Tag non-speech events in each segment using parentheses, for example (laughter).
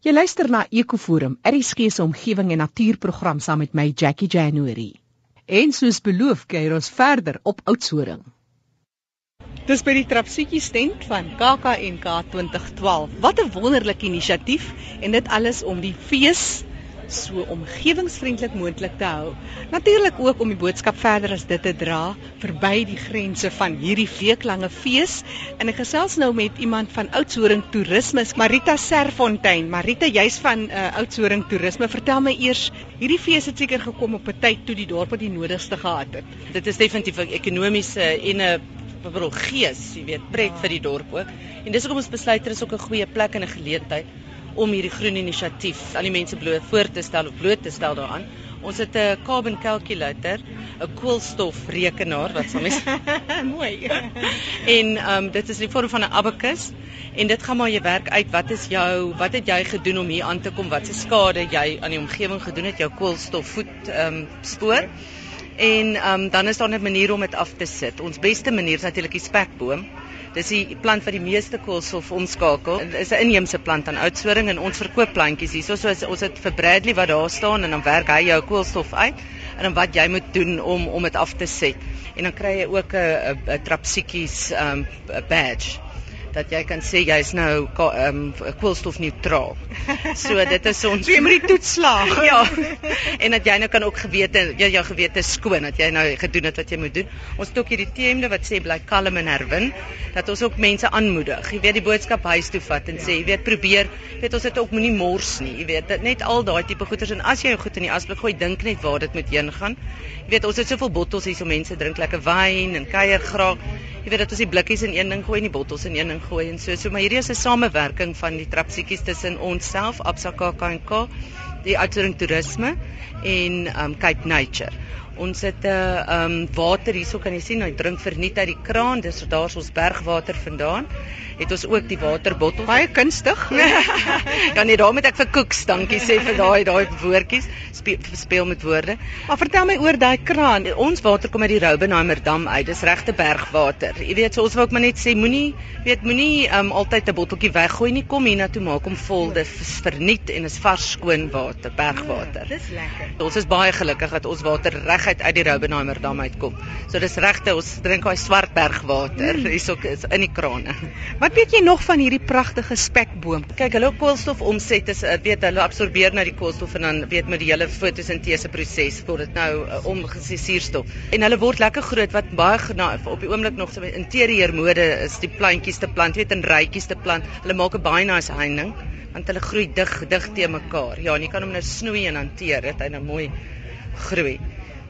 Jy luister na Ekoforum, RSG se omgewing en natuurprogram saam met my Jackie January. En soos beloof, kuier ons verder op Oudtshoorn. Dis by die Trapsiekie stent van KAKNK 2012. Wat 'n wonderlike inisiatief en dit alles om die fees so omgewingsvriendelik moontlik te hou. Natuurlik ook om die boodskap verder as dit te dra verby die grense van hierdie weeklange fees. En ek gesels nou met iemand van Oudtshoorn Toerisme, Marita Serfontein. Marita, jy's van uh, Oudtshoorn Toerisme. Vertel my eers, hierdie fees het seker gekom op 'n tyd toe die dorp die nodigste gehad het. Dit is definitief 'n ekonomiese en 'n bedoel gees, jy weet, pret ja. vir die dorp ook. En dis hoekom ons besluit dit is ook 'n goeie plek en 'n geleentheid om hierdie groen inisiatief aan die mense bloot voor te stel of bloot te stel daaraan. Ons het 'n carbon calculator, 'n koolstofrekenaar wat soms (laughs) mooi. (laughs) en ehm um, dit is in die vorm van 'n abacus en dit gaan maar jou werk uit wat is jou wat het jy gedoen om hier aan te kom? Wat se skade jy aan die omgewing gedoen het, jou koolstofvoet ehm um, spoor? En ehm um, dan is daar 'n manier om dit af te sit. Ons beste manier is natuurlik die spekboom. Dis die plant wat die meeste koolstof omskakel. Dit is 'n inheemse plant aan Oudtshoorn en ons verkoop plantjies hierso. So ons het vir Bradley wat daar staan en dan werk hy jou koolstof uit en dan wat jy moet doen om om dit af te set. En dan kry jy ook 'n trapsiekies um badge dat jy kan sê jy's nou ehm um, koolstofneutraal. So dit is ons jy moet die toets slaag. (laughs) ja. En dat jy nou kan ook gewete jy jou gewete skoon dat jy nou gedoen het wat jy moet doen. Ons het ook hierdie teemde wat sê bly kalm en herwin dat ons ook mense aanmoedig. Jy weet die boodskap huis toe vat en sê jy weet probeer weet ons het ook moenie mors nie. Jy weet dit net al daai tipe goeders en as jy jou goed in die asblik gooi dink net waar dit moet heen gaan. Jy weet ons het soveel bottels hier so mense drink lekker wyn en kuier graag. Jy weet dat ons die blikkies in een ding gooi en die bottels in een ding gooi en so. So maar hierdie is 'n samewerking van die trapsiekies tussen ons self, Absa KAKNK, die Outering Toerisme en um Cape Nature. Ons het 'n uh, um water hierso kan jy sien, hy drink verniet uit die kraan. Dis daar's ons bergwater vandaan. Het ons ook die waterbottels. Baie kunstig. (laughs) ja nee, daar moet ek vir Koeks dankie sê vir daai daai woordjies. Speel, speel met woorde. Maar vertel my oor daai kraan. Ons water kom uit die Roubenheimer dam uit. Dis regte bergwater. Jy weet, so ons wou ook maar net sê moenie weet moenie um altyd 'n botteltjie weggooi nie. Kom hier na toe maak hom vol. Dit is verniet en is vars skoon water, bergwater. Ja, dis lekker. Ons is baie gelukkig dat ons water reg uit uit die Roubenheimer dam uitkom. So dis regte ons drink daai Swartbergwater mm. hierso is in die krane. Wat weet jy nog van hierdie pragtige spekboom? Kyk, hulle koolstof omset is eh, weet hulle absorbeer nou die koolstof en dan weet met die hele fotosintese proses word dit nou uh, omgesuurstof. En hulle word lekker groot wat baie na, op die oomblik nog so in interieur mode is die plantjies te plant, weet in rytjies te plant. Hulle maak 'n baie nice heining want hulle groei dig dig te mekaar. Ja, en jy kan hom nou snoei en hanteer dit hy nou mooi groei.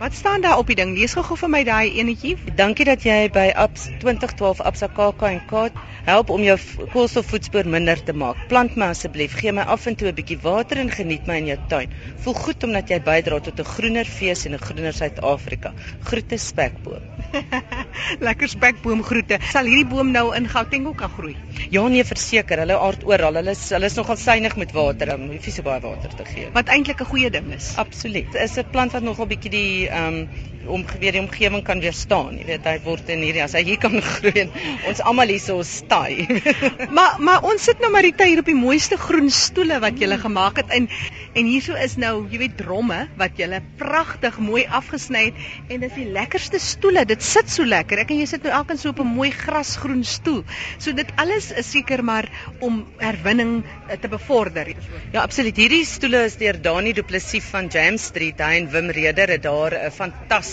Wat staan daar op die ding? Lees gou-gou vir my daai enetjie. Dankie dat jy by Abs 2012 Absa KK en K help om jou koolstofvoetspoor minder te maak. Plant my asseblief, gee my af en toe 'n bietjie water en geniet my in jou tuin. Voel goed omdat jy bydra tot 'n groener fees en 'n groener Suid-Afrika. Groete spekboom. (laughs) (laughs) Lekker spekboom groete. Sal hierdie boom nou in Gauteng ook kan groei? Ja nee, verseker. Hulle aard oral. Hulle is hulle is nogal suiwig met water. Hulle hoef nie so baie water te gee. Wat eintlik 'n goeie ding is. Absoluut. Is 'n plant wat nogal bietjie die ehm um, om weer die omgewing kan weerstaan. Jy weet hy word in hierdie as hy hier kan (laughs) groei. Ons almal hier so staai. (laughs) maar maar ons sit nou maar hier op die mooiste groen stoele wat jy gele gemaak het en en hierso is nou, jy weet dromme wat jy pragtig mooi afgesny het en dis die lekkerste stoele. Dit sit so lekker. Ek en jy sit nou elkeen so op 'n mooi grasgroen stoel. So dit alles is seker maar om herwinning eh, te bevorder. Ja, absoluut. Hierdie stoele is deur Dani Du Plessis van James Street hy en Wim Reder het daar 'n fantastiese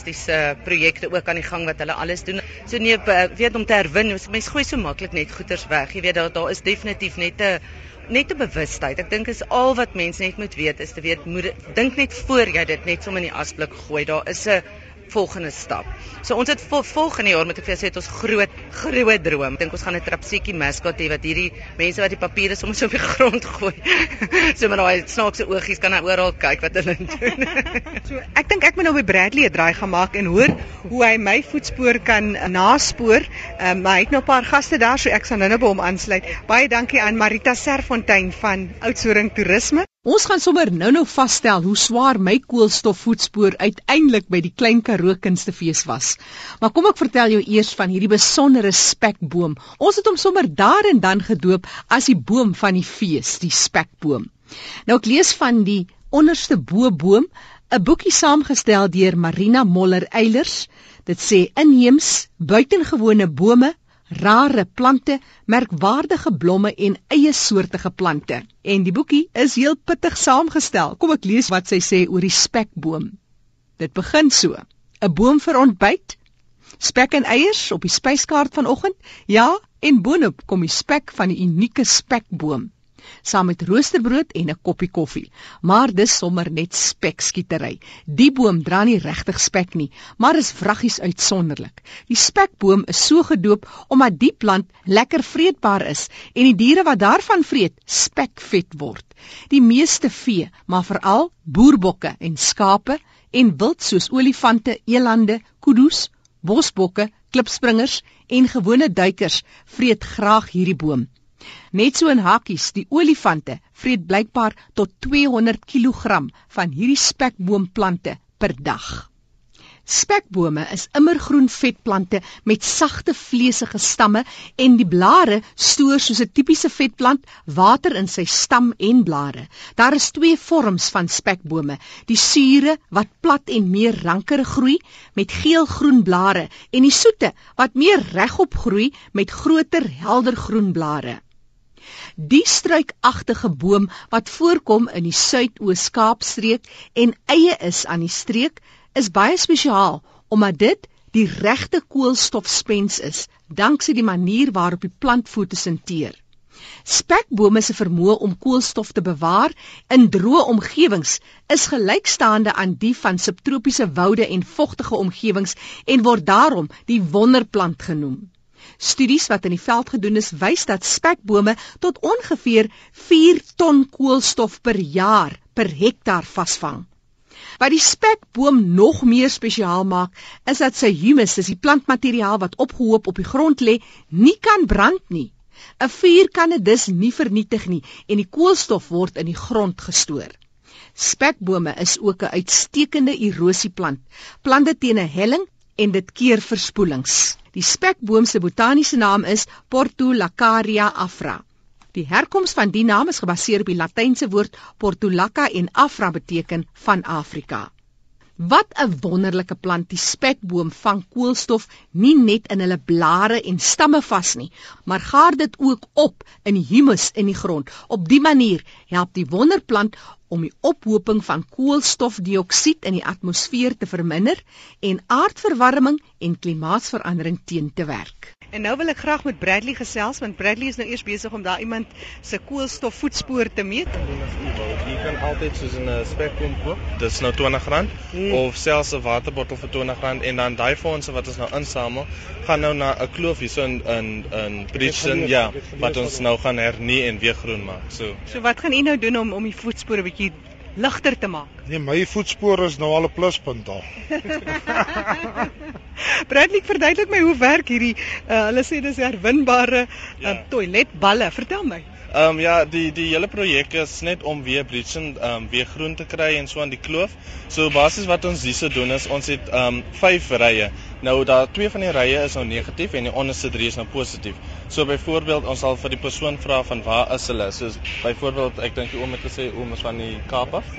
projekte ook aan die gang wat hulle alles doen. So nee, weet om te herwin, mense gooi so maklik net goeders weg. Jy weet daar daar is definitief net 'n net 'n bewustheid. Ek dink is al wat mense net moet weet is te weet moet dink net voor jy dit net sommer in die asblik gooi. Daar is 'n volgende stap. So ons het vol, volgende jaar met ek vir jou sê het ons groot groot droom. Ek dink ons gaan 'n trapsiekie mascot hê wat hierdie mense wat die papiere soms op die grond gooi. (laughs) so met daai snaakse oogies kan hy oral kyk wat hulle doen. (laughs) so ek dink ek moet nou by Bradley 'n draai gemaak en hoor hoe hy my voetspoor kan naspoor. Um, maar hy het nou 'n paar gaste daar so ek sal nou-nou by hom aansluit. Baie dankie aan Marita Serfontein van Oudtshoorn Toerisme. Ons gaan sommer nou-nou vasstel hoe swaar my koolstofvoetspoor uiteindelik by die Klein Karoo Kunstefees was. Maar kom ek vertel jou eers van hierdie besondere spekboom. Ons het hom sommer daar en dan gedoop as die boom van die fees, die spekboom. Nou ek lees van die onderste bo-boom, 'n boekie saamgestel deur Marina Moller Eilers. Dit sê inheems, buitengewone bome, rare plante, merkwaardige blomme en eie soortige plante. En die boekie is heel pittig saamgestel. Kom ek lees wat sy sê oor die spekboom. Dit begin so: 'n Boom vir ontbyt, spek en eiers op die spyskaart vanoggend. Ja, en boonop kom die spek van die unieke spekboom saam met roosterbrood en 'n koppie koffie. Maar dis sommer net spekskietery. Die boom dra nie regtig spek nie, maar is vraggies uitsonderlik. Die spekboom is so gedoop omdat die plant lekker vreedbaar is en die diere wat daarvan vreet, spekvet word. Die meeste vee, maar veral boerbokke en skape en wild soos olifante, elande, kudu's, bosbokke, klipspringers en gewone duikers vreet graag hierdie boom. Net so in hakkies, die olifante vreet blykbaar tot 200 kg van hierdie spekboomplante per dag. Spekbome is immergroen vetplante met sagte vleesige stamme en die blare stoor soos 'n tipiese vetplant water in sy stam en blare. Daar is twee vorms van spekbome: die sure wat plat en meer rankerig groei met geel-groen blare en die soete wat meer regop groei met groter heldergroen blare. Die struikagtige boom wat voorkom in die Suidoos Kaapstreek en eie is aan die streek, is baie spesiaal omdat dit die regte koolstofspens is, danksy die manier waarop die plant fotosinteer. Spekbome se vermoë om koolstof te bewaar in droë omgewings is gelykstaande aan die van subtropiese woude en vogtige omgewings en word daarom die wonderplant genoem. Studies wat in die veld gedoen is, wys dat spekbome tot ongeveer 4 ton koolstof per jaar per hektaar vasvang. Wat die spekboom nog meer spesiaal maak, is dat sy humus, dis die plantmateriaal wat opgehoop op die grond lê, nie kan brand nie. 'n Vuur kan dit dus nie vernietig nie en die koolstof word in die grond gestoor. Spekbome is ook 'n uitstekende erosieplant. Plante teen 'n helling en dit keer verspoelings. Die spekboom se botaniese naam is Portulacaria afra. Die herkoms van die naam is gebaseer op die Latynse woord portulaca en afra beteken van Afrika. Wat 'n wonderlike plant die spekboom vang koolstof nie net in hulle blare en stamme vas nie, maar gaar dit ook op in die humus in die grond. Op die manier help die wonderplant om die ophoping van koolstofdioksied in die atmosfeer te verminder en aardverwarming en klimaatsverandering teen te werk. En nou wil ek graag met Bradley gesels want Bradley is nou eers besig om daar iemand se koolstofvoetspoor te meet. Jy kan altyd soos 'n spekboom koop. Dis nou R20 hmm. of selfs 'n waterbottel vir R20 en dan daai fondse wat ons nou insamel, gaan nou na 'n kloof hier so in in in Bridgton, ja, wat ons nou gaan hernie en weer groen maak. So. So wat gaan u nou doen om om die voetspore bietjie ligter te maak. Nee, my voetspore is nou al 'n pluspunt al. (laughs) Bradley, verduidelik my hoe werk hierdie uh, hulle sê dis herwinbare uh, ja. toiletballe. Vertel my. Ehm um, ja, die die hele projek is net om weer bleaching ehm um, weer groen te kry en so aan die kloof. So basies wat ons hierse doen is ons het ehm um, 5 rye. Nou daar twee van die rye is nou negatief en die onderste drie is nou positief. So byvoorbeeld ons sal vir die persoon vra van waar is hulle? So byvoorbeeld ek dink die oom het gesê oom is van die Kaap af.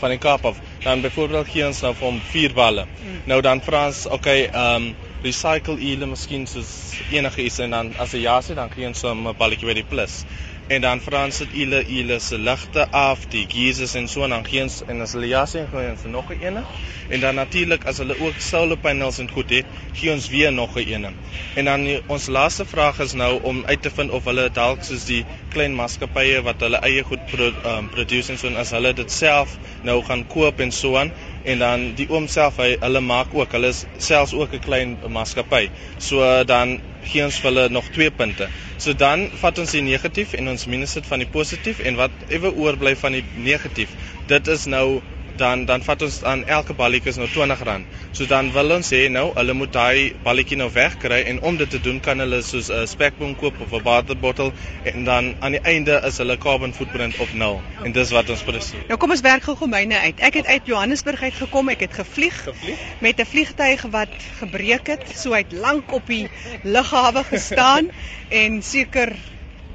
Van die Kaap af. Dan byvoorbeeld gee ons nou vir hom 4 balle. Mm. Nou dan vra ons, okay, ehm um, recycle ule miskien soos enige iets en dan as hy ja sê dan gee ons 'n balletjie by die plus en dan Frans het ile ile se ligte af, die geisers en so en dan geens en as hulle ja sê gee ons nog 'n ene. En dan natuurlik as hulle ook solar panels en goed het, gee ons weer nog 'n ene. En dan die, ons laaste vraag is nou om uit te vind of hulle dalk soos die klein maatskappye wat hulle eie goed pro, um, produce en so en as hulle dit self nou gaan koop en so aan en dan die oom self hy hulle maak ook hulle is selfs ook 'n klein maatskappy. So dan gee ons vir hulle nog 2 punte. So dan vat ons die negatief en ons minus dit van die positief en wat ewe oorbly van die negatief, dit is nou dan dan vat ons aan elke balletjie is nou R20. So dan wil ons sê nou hulle moet daai balletjie nou wegkry en om dit te doen kan hulle soos 'n spekboom koop of 'n waterbottel en dan aan die einde is hulle carbon footprint op nul. En dis wat ons presies. Nou kom ons werk gou myne uit. Ek het uit Johannesburg uit gekom. Ek het gevlieg, gevlieg? met 'n vliegtyg wat gebreek het. So hy het lank op die lughawe gestaan (laughs) en seker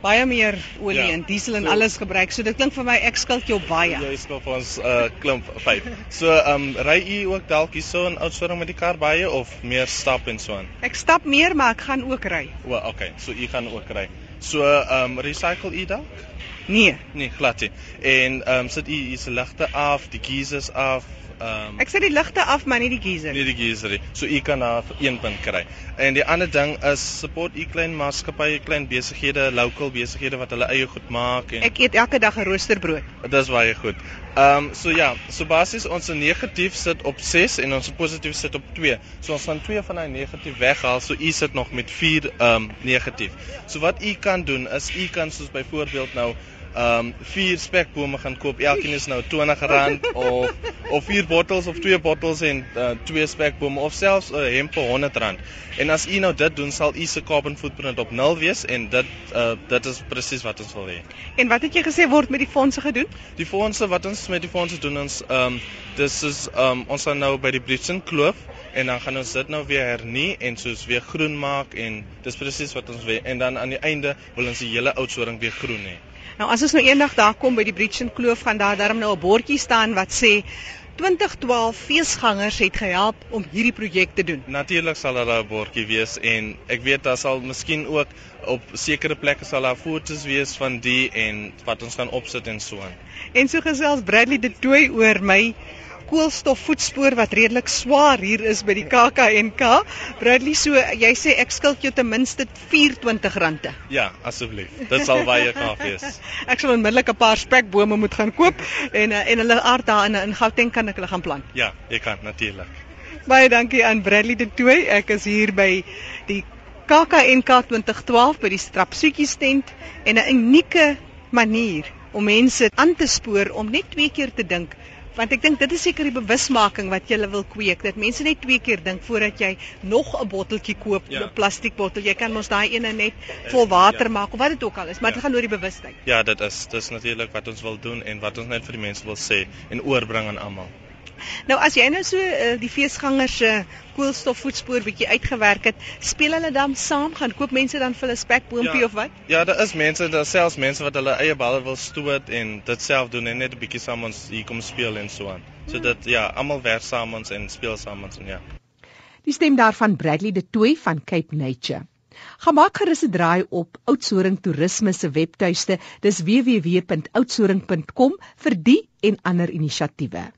baie meer olie Ja. en diesel en So- alles gebruik. So dit klink vir my ek skuld jou baie. Jy skop vir ons 'n uh, klomp vyf. So ehm um, ry u ook dalk hierso in Oudtshoorn met die kar baie of meer stap en so aan? Ek stap meer, maar ek gaan ook ry. O, okay. So u gaan ook ry. So ehm um, recycle u dalk? Nee. Nee, glad nie. En ehm um, sit u u se ligte af, die geysers af. Ehm um, Ek sit die ligte af, maar nie die geyser. nie die geyser nie. So u kan daar een punt kry. En die ander ding is support u klein maatskappye, klein besighede, local besighede wat hulle eie goed maak en Ek eet elke dag 'n roosterbrood. Dis baie goed. Ehm um, so ja, so basies ons negatief sit op 6 en ons positief sit op 2. So ons gaan 2 van daai negatief weghaal, so u sit nog met 4 ehm um, negatief. So wat u kan doen is u kan soos byvoorbeeld nou um, 4 spekbome gaan koop. Elkeen is nou R20 of of 4 bottels of 2 bottels en uh, 2 spekbome of selfs 'n uh, hemp vir R100. En as u nou dit doen, sal u se carbon footprint op 0 wees en dit uh, dit is presies wat ons wil hê. En wat het jy gesê word met die fondse gedoen? Die fondse wat ons met die fondse doen ons ehm um, dis is ehm um, ons gaan nou by die Bridgeton Kloof en dan gaan ons dit nou weer hernie en soos weer groen maak en dis presies wat ons wil en dan aan die einde wil ons die hele oudsoring weer groen hê. Nou as ons nou eendag daar kom by die Bridgeton Kloof gaan daar darm nou 'n bordjie staan wat sê 2012 feesgangers het gehelp om hierdie projek te doen. Natuurlik sal daar 'n bordjie wees en ek weet daar sal miskien ook op sekere plekke sal daar foto's wees van die en wat ons gaan opsit en so aan. En so gesels Bradley de Tooi oor my koolstofvoetspoor wat redelik swaar hier is by die KAKNK. Bradley, so jy sê ek skuld jou ten minste R24. Ja, asseblief. Dit sal baie gaaf wees. (laughs) Ek sal onmiddellik 'n paar spekbome moet gaan koop en eh, en hulle aard daar in in Gauteng kan ek hulle gaan plant. Ja, jy kan natuurlik. Baie dankie aan Bradley de Tooi. Ek is hier by die KAKNK 2012 by die Strapsoetjies tent en 'n unieke manier om mense aan te spoor om net twee keer te dink want ek dink dit is seker die bewusmaking wat jy wil kweek dat mense net twee keer dink voordat jy nog 'n botteltjie koop, 'n Ja. plastiekbottel. Jy kan mos daai ene net vol water Ja. maak of wat dit ook al is, maar Ja. dit gaan oor die bewustheid. Ja, dit is dis natuurlik wat ons wil doen en wat ons net vir die mense wil sê en oorbring aan almal. Nou as jy nou so uh, die feesgangers se koolstofvoetspoor bietjie uitgewerk het, speel hulle dan saam, gaan koop mense dan vir hulle spekboompie Ja. of wat? Ja, daar is mense, daar selfs mense wat hulle eie balle wil stoot en dit self doen en net 'n bietjie saam ons hier kom speel en so aan. So dit ja, almal werk saam ons en speel saam ons en ja. Die stem daarvan Bradley de Tooi van Cape Nature. Gaan maak gerus 'n draai op Oudtshoorn Toerisme se webtuiste. Dis www.oudtshoorn.com vir die en ander inisiatiewe.